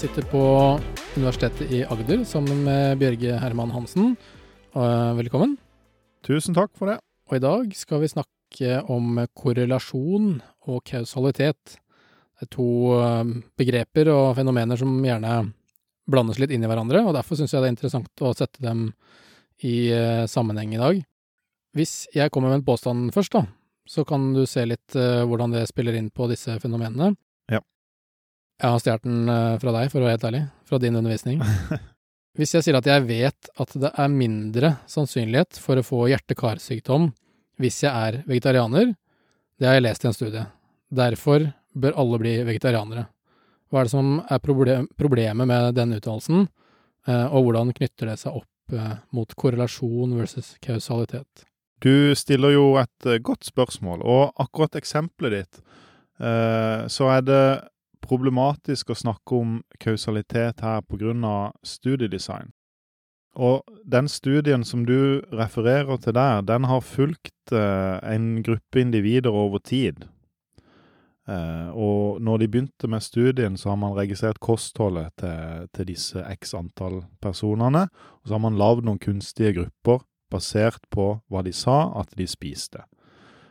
sitter på Universitetet i Agder sammen med Bjørge Herman Hansen. Eh, Velkommen. Tusen takk for det. Og i dag skal vi snakke om korrelasjon og kausalitet. Det er to eh, begreper og fenomener som gjerne blandes litt inn i hverandre, og derfor syns jeg det er interessant å sette dem i eh, sammenheng i dag. Hvis jeg kommer med en påstand først, da, så kan du se litt hvordan det spiller inn på disse fenomenene. Ja. Jeg har stjålet den eh, fra deg, for å være helt ærlig, fra din undervisning. Hvis jeg sier at jeg vet at det er mindre sannsynlighet for å få hjerte-karsykdom hvis jeg er vegetarianer, det har jeg lest i en studie. Derfor bør alle bli vegetarianere. Hva er det som er problemet med den uttalelsen, eh, og hvordan knytter det seg opp eh, mot korrelasjon versus kausalitet? Du stiller jo et godt spørsmål, og akkurat eksempelet ditt, så er det problematisk å snakke om kausalitet her pga. studiedesign. Og den studien som du refererer til der, den har fulgt eh, en gruppe individer over tid. Eh, og når de begynte med studien, så har man registrert kostholdet til, til disse x antall personene. Og så har man lagd noen kunstige grupper basert på hva de sa at de spiste.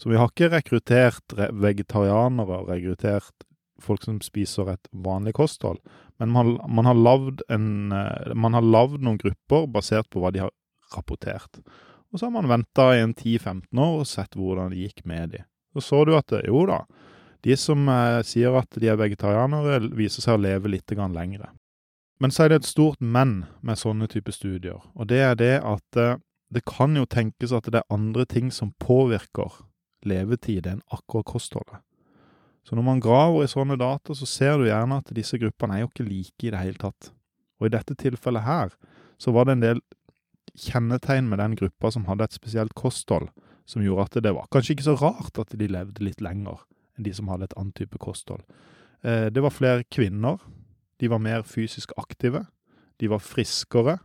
Så vi har ikke rekruttert vegetarianere, rekruttert folk som spiser et vanlig kosthold, men man, man har lagd noen grupper basert på hva de har rapportert. Og så har man venta i en 10-15 år og sett hvordan det gikk med de. Så så du at jo da, de som eh, sier at de er vegetarianere, viser seg å leve litt lengre. Men så er det et stort men med sånne typer studier, og det er det at eh, det kan jo tenkes at det er andre ting som påvirker levetid enn akkurat kostholdet. Så når man graver i sånne data, så ser du gjerne at disse gruppene er jo ikke like i det hele tatt. Og i dette tilfellet her, så var det en del kjennetegn med den gruppa som hadde et spesielt kosthold, som gjorde at det var kanskje ikke så rart at de levde litt lenger enn de som hadde et annet type kosthold. Eh, det var flere kvinner, de var mer fysisk aktive, de var friskere,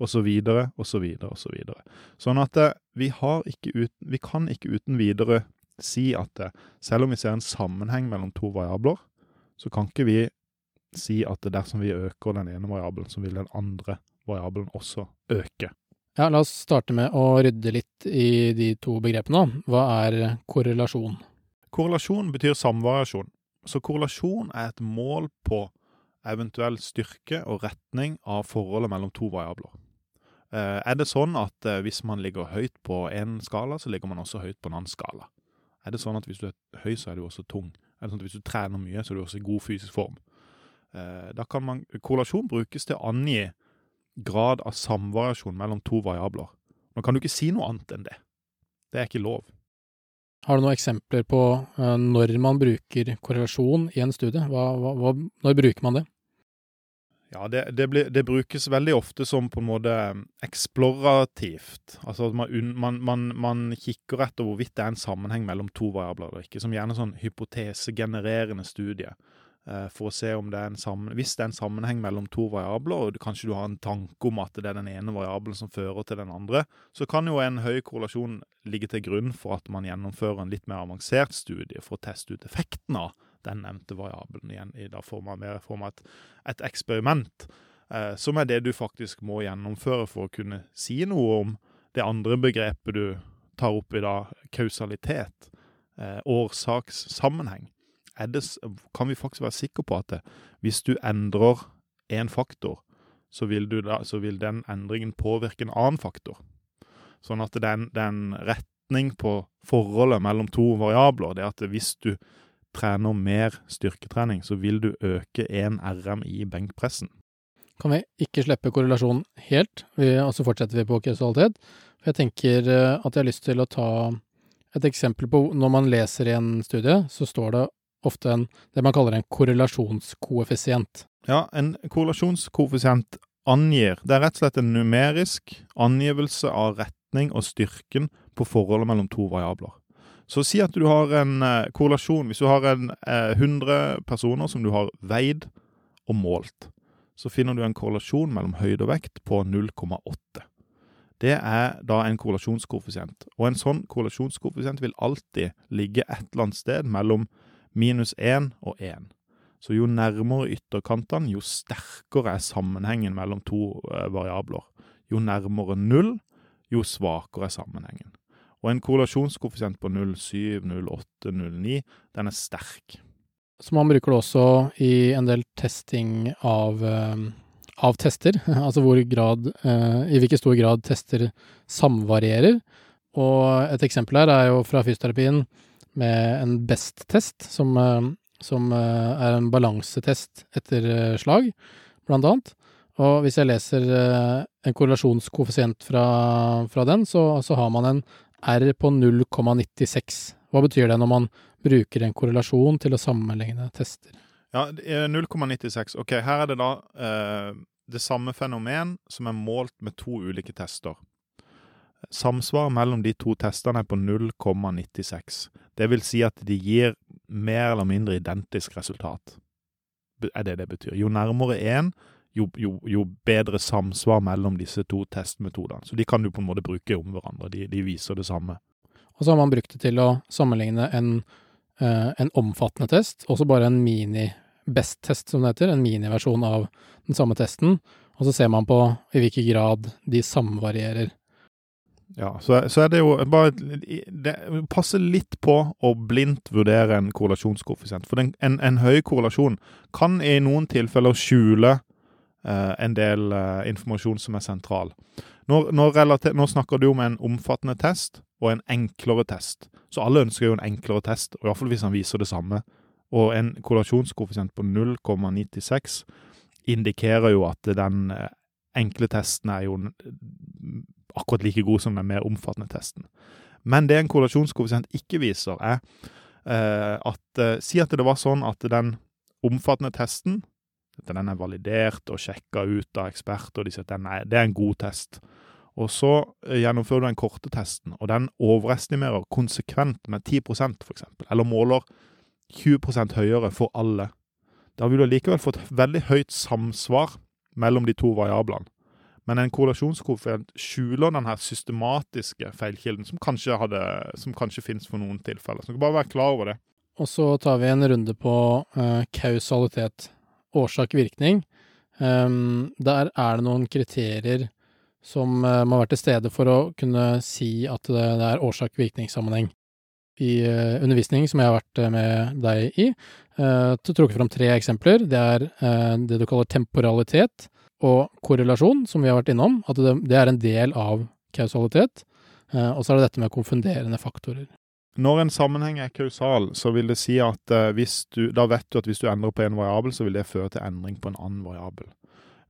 og så videre, og så videre, og så videre. Sånn at eh, vi, uten, vi kan ikke uten videre si at eh, selv om vi ser en sammenheng mellom to variabler, så kan ikke vi si at dersom vi øker den ene variabelen, så vil den andre variabelen også øke. Ja, la oss starte med å rydde litt i de to begrepene. Hva er korrelasjon? Korrelasjon betyr samvariasjon. Så korrelasjon er et mål på eventuell styrke og retning av forholdet mellom to variabler. Eh, er det sånn at eh, hvis man ligger høyt på én skala, så ligger man også høyt på en annen skala? Er det sånn at hvis du er høy, så er du også tung? Er det sånn at hvis du trener mye, så er du også i god fysisk form? Eh, da kan man, Korrelasjon brukes til å angi grad av samvariasjon mellom to variabler. Nå kan du ikke si noe annet enn det. Det er ikke lov. Har du noen eksempler på uh, når man bruker korrelasjon i en studie? Hva, hva, når bruker man det? Ja, det, det, blir, det, brukes veldig ofte som på en måte eksplorativt. Altså at man, man, man, man, kikker etter hvorvidt det er en sammenheng mellom to variabler eller ikke. Som gjerne sånn hypotesegenererende studie. Eh, for å se om det er en sammen, hvis det er en sammenheng mellom to variabler, og kanskje du har en tanke om at det er den ene variabelen som fører til den andre, så kan jo en høy korrelasjon ligge til grunn for at man gjennomfører en litt mer avansert studie for å teste ut effekten av den nevnte variabelen igjen i da form av, mer form av et, et eksperiment, eh, som er det du faktisk må gjennomføre for å kunne si noe om det andre begrepet du tar opp i da, kausalitet, eh, årsakssammenheng. Det, kan vi faktisk være sikre på at det, hvis du endrer én faktor, så vil, da, så vil, den endringen påvirke en annen faktor. Sånn at den, den retning på forholdet mellom to variabler. Det at hvis du trener mer styrketrening, så vil du øke 1 RM i benkpressen. Kan vi ikke slippe korrelasjon helt, og så fortsetter vi på kausalitet? Jeg tenker eh, at jeg har lyst til å ta et eksempel på når man leser i en studie, så står det ofte en, det man kaller en korrelasjonskoeffisient. Ja, en korrelasjonskoeffisient angir Det er rett og slett en numerisk angivelse av retning og styrken på forholdet mellom to variabler. Så si at du har en eh, korrelasjon. Hvis du har en, eh, 100 personer som du har veid og målt, så finner du en korrelasjon mellom høyde og vekt på 0,8. Det er da en korrelasjonskoeffisient. Og en sånn korrelasjonskoeffisient vil alltid ligge et eller annet sted mellom minus 1 og 1. Så jo nærmere ytterkantene, jo sterkere er sammenhengen mellom to eh, variabler. Jo nærmere null, jo svakere er sammenhengen. Og en korrelasjonskoeffisient på 0,7, 0,8, 0,9, den er sterk. Så man bruker det også i en del testing av, eh, av tester, altså hvor grad, eh, i hvilken stor grad tester samvarierer. Og et eksempel her er jo fra fysioterapien med en BEST-test, som, eh, som er en balansetest etter slag, blant annet. Og hvis jeg leser en korrelasjonskoeffisient fra, fra den, så, så har man en R på 0,96. Hva betyr det når man bruker en korrelasjon til å sammenligne tester? Ja, 0,96. Ok, her er det da eh, det samme fenomen som er målt med to ulike tester. Samsvaret mellom de to testene er på 0,96. Det vil si at de gir mer eller mindre identisk resultat. Er det det betyr. Jo nærmere én, jo, jo, jo, bedre samsvar mellom disse to testmetodene. Så de kan du på en måte bruke om hverandre. De, de viser det samme. Og så har man brukt det til å sammenligne en, eh, en omfattende test, også bare en mini-best-test, som det heter. En miniversjon av den samme testen. Og så ser man på i hvilken grad de samvarierer. Ja, så, så, er det jo bare det, Passe litt på å blindt vurdere en korrelasjonskoeffisient. For den, en, en, høy korrelasjon kan i noen tilfeller skjule en del eh, informasjon som er sentral. Nå, nå, nå, snakker du om en omfattende test og en enklere test. Så alle ønsker jo en enklere test, i hvert fall hvis han viser det samme. Og en korrelasjonskoeffisient på 0,96 indikerer jo at den eh, enkle testen er jo akkurat like god som den mer omfattende testen. Men det en korrelasjonskoeffisient ikke viser, er eh, at eh, Si at det var sånn at den omfattende testen den er validert og sjekka ut av eksperter, og de sier at er, det er en god test. Og så eh, gjennomfører du den korte testen, og den overestimerer konsekvent med 10% f.eks., eller måler 20 høyere for alle. Da vil du likevel få et veldig høyt samsvar mellom de to variablene. Men en korrelasjonskoeffisient skjuler den systematiske feilkilden, som kanskje, hadde, som kanskje finnes for noen tilfeller. Så du kan bare være klar over det. Og så tar vi en runde på uh, kausalitet årsak-virkning. Um, der er det noen kriterier som uh, må være til stede for å kunne si at det, er årsak-virkningssammenheng. I uh, undervisning som jeg har vært uh, med deg i, uh, trukket fram tre eksempler. Det er det du kaller temporalitet og korrelasjon, som vi har vært innom. At det er en del av kausalitet. og så er det dette med konfunderende faktorer. Når en sammenheng er kausal, så vil det si at uh, du, da vet du at hvis du endrer på en variabel, så vil det føre til endring på en annen variabel.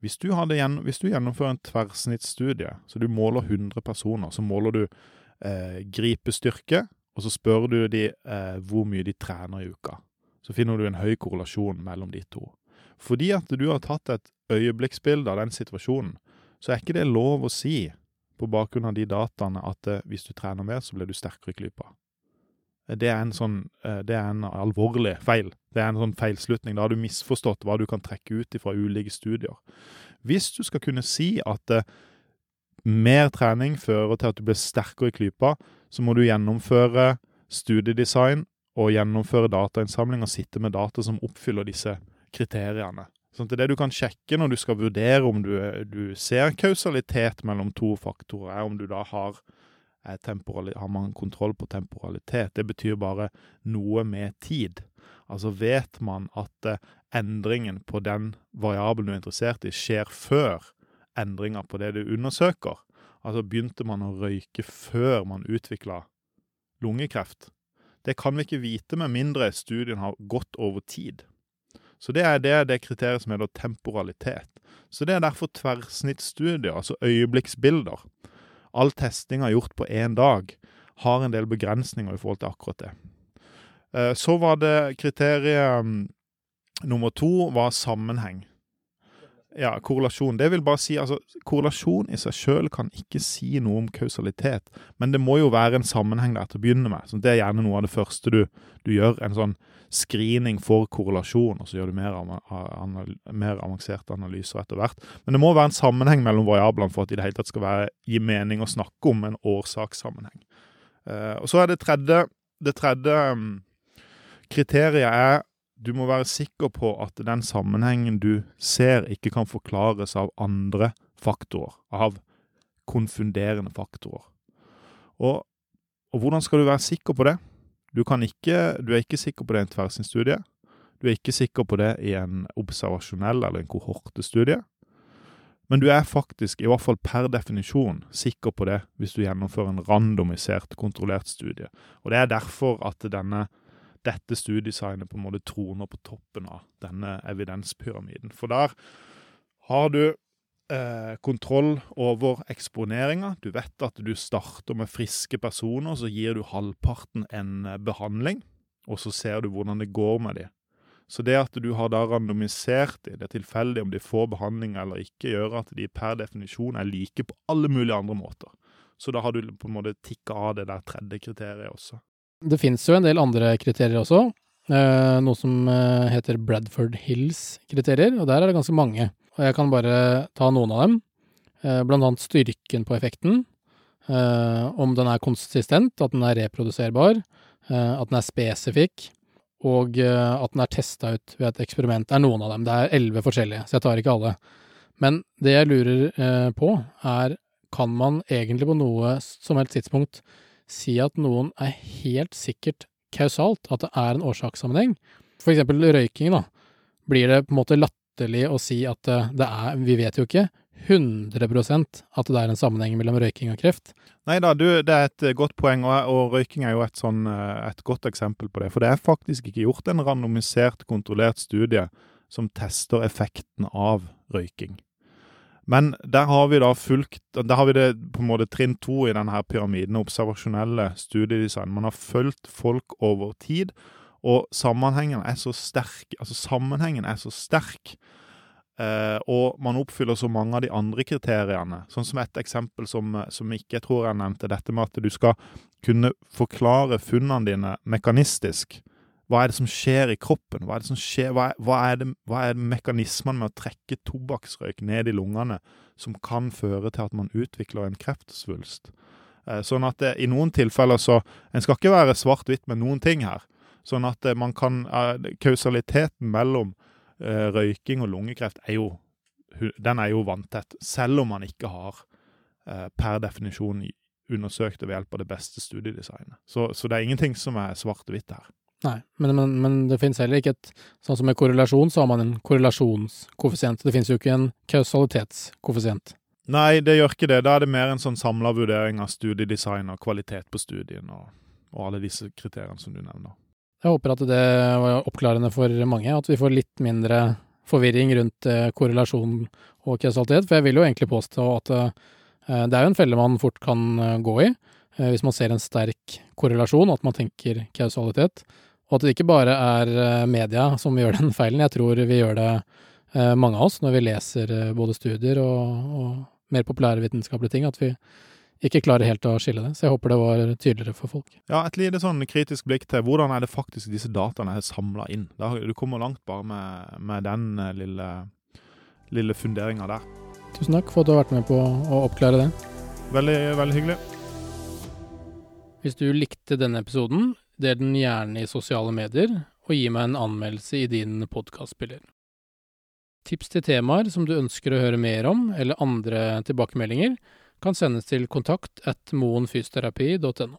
Hvis du, gjennom, hvis du gjennomfører en tverrsnittsstudie, så du måler 100 personer, så måler du eh, gripestyrke, og så spør du de eh, hvor mye de trener i uka. Så finner du en høy korrelasjon mellom de to. Fordi at du har tatt et øyeblikksbilde av den situasjonen, så er ikke det lov å si på bakgrunn av de dataene at eh, hvis du trener mer, så blir du sterkere i klypa det er en sånn eh, Det er en alvorlig feil. Det er en sånn feilslutning. Da har du misforstått hva du kan trekke ut fra ulike studier. Hvis du skal kunne si at uh, mer trening fører til at du blir sterkere i klypa, så må du gjennomføre studiedesign og gjennomføre datainnsamling og sitte med data som oppfyller disse kriteriene. Sånn at det du kan sjekke når du skal vurdere om du, du ser kausalitet mellom to faktorer, er om du da har har man kontroll på temporalitet. Det betyr bare noe med tid. Altså vet man at eh, endringen på den variabelen du er interessert i, skjer før endringa på det du undersøker. Altså begynte man å røyke før man utvikla lungekreft. Det kan vi ikke vite med mindre studien har gått over tid. Så det er det, det kriteriet som heter temporalitet. Så det er derfor tverrsnittsstudier, altså øyeblikksbilder all testing er gjort på én dag, har en del begrensninger i forhold til akkurat det. Eh, så var det kriteriet mm, nummer to var sammenheng. Ja, korrelasjon. Det vil bare si altså, Korrelasjon i seg sjøl kan ikke si noe om kausalitet, men det må jo være en sammenheng der til å begynne med. Så det er gjerne noe av det første du, du gjør. En sånn screening for korrelasjon, og så gjør du mer, mer, avanserte analyser etter hvert. Men det må være en sammenheng mellom variablene for at det i det hele tatt skal være, gi mening å snakke om en årsakssammenheng. Uh, og så er det tredje, det tredje um, kriteriet er du må være sikker på at den sammenhengen du ser, ikke kan forklares av andre faktorer. Av konfunderende faktorer. Og, og hvordan skal du være sikker på det? Du, ikke, du, er ikke sikker på det i en tverrsynsstudie. Du er ikke sikker på det i en observasjonell eller en kohortestudie. Men du er faktisk, i hvert fall per definisjon, sikker på det hvis du gjennomfører en randomisert, kontrollert studie. Og Det er derfor at denne, dette studiedesignet på en måte troner på toppen av denne evidenspyramiden. For der har du eh, kontroll over eksponeringa. Du vet at du starter med friske personer, så gir du halvparten en eh, behandling, og så ser du hvordan det går med dem. Så det at du har da randomisert dem, det er tilfeldig om de får behandling eller ikke, gjør at de per definisjon er like på alle mulige andre måter. Så da har du på en måte tikka av det der tredje kriteriet også. Det fins jo en del andre kriterier også. Eh, noe som eh, heter Bradford Hills-kriterier, og der er det ganske mange. Og jeg kan bare ta noen av dem. Eh, blant annet styrken på effekten. Om den er konsistent, at den er reproduserbar, at den er spesifikk, og at den er testa ut ved et eksperiment. Det er noen av dem. Det er elleve forskjellige, så jeg tar ikke alle. Men det jeg lurer på, er kan man egentlig på noe som helst tidspunkt si at noen er helt sikkert kausalt, at det er en årsakssammenheng. For eksempel røyking, da. Blir det på en måte latterlig å si at det er Vi vet jo ikke 100% at det er en sammenheng mellom røyking og kreft. Nei da, det er et godt poeng, og, og røyking er jo et, sånn, et godt eksempel på det. For det er faktisk ikke gjort en randomisert, kontrollert studie som tester effekten av røyking. Men der har vi da fulgt Der har vi det på en måte trinn to i denne her pyramiden, observasjonelle studiedesign. Man har fulgt folk over tid, og sammenhengen er så sterk. Altså, sammenhengen er så sterk. Eh, og man oppfyller så mange av de andre kriteriene. Sånn som et eksempel som, som ikke jeg tror jeg nevnte, dette med at du skal kunne forklare funnene dine mekanistisk. Hva er det som skjer i kroppen? Hva er, det som skjer? Hva er, hva er, det, hva er mekanismene med å trekke tobakksrøyk ned i lungene som kan føre til at man utvikler en kreftsvulst? Eh, sånn at det, i noen tilfeller så En skal ikke være svart-hvitt med noen ting her. Sånn at eh, man kan eh, Kausaliteten mellom røyking og lungekreft er jo, den er jo vanntett. Selv om man ikke har per definisjon undersøkt det ved hjelp av det beste studiedesignet. Så, så det er ingenting som er svart-hvitt her. Nei, men, men, men det finnes heller ikke et Sånn som med korrelasjon, så har man en korrelasjonskoeffisient. Det finnes jo ikke en kausalitetskoeffisient. Nei, det gjør ikke det. Da er det mer en sånn samla vurdering av studiedesign og kvalitet på studien og, og, alle disse kriteriene som du nevner. Jeg håper at det var oppklarende for mange, at vi får litt mindre forvirring rundt eh, korrelasjon og kausalitet. For jeg vil jo egentlig påstå at eh, det er jo en felle man fort kan eh, gå i, hvis man ser en sterk korrelasjon, at man tenker kausalitet. Og at det ikke bare er eh, media som gjør den feilen. Jeg tror vi gjør det, eh, mange av oss, når vi leser eh, både studier og, og mer populære vitenskapelige ting, at vi ikke klarer helt å skille det. Så jeg håper det var tydeligere for folk. Ja, et lite sånn kritisk blikk til hvordan er det faktisk disse dataene er samla inn. du kommer langt bare med, med den lille, lille funderinga der. Tusen takk for at du har vært med på å oppklare det. Veldig, veldig hyggelig. Hvis du likte denne episoden, Del den gjerne i sosiale medier, og gi meg en anmeldelse i din podkastspiller. Tips til temaer som du ønsker å høre mer om, eller andre tilbakemeldinger, kan sendes til kontakt at moenfysioterapi.no.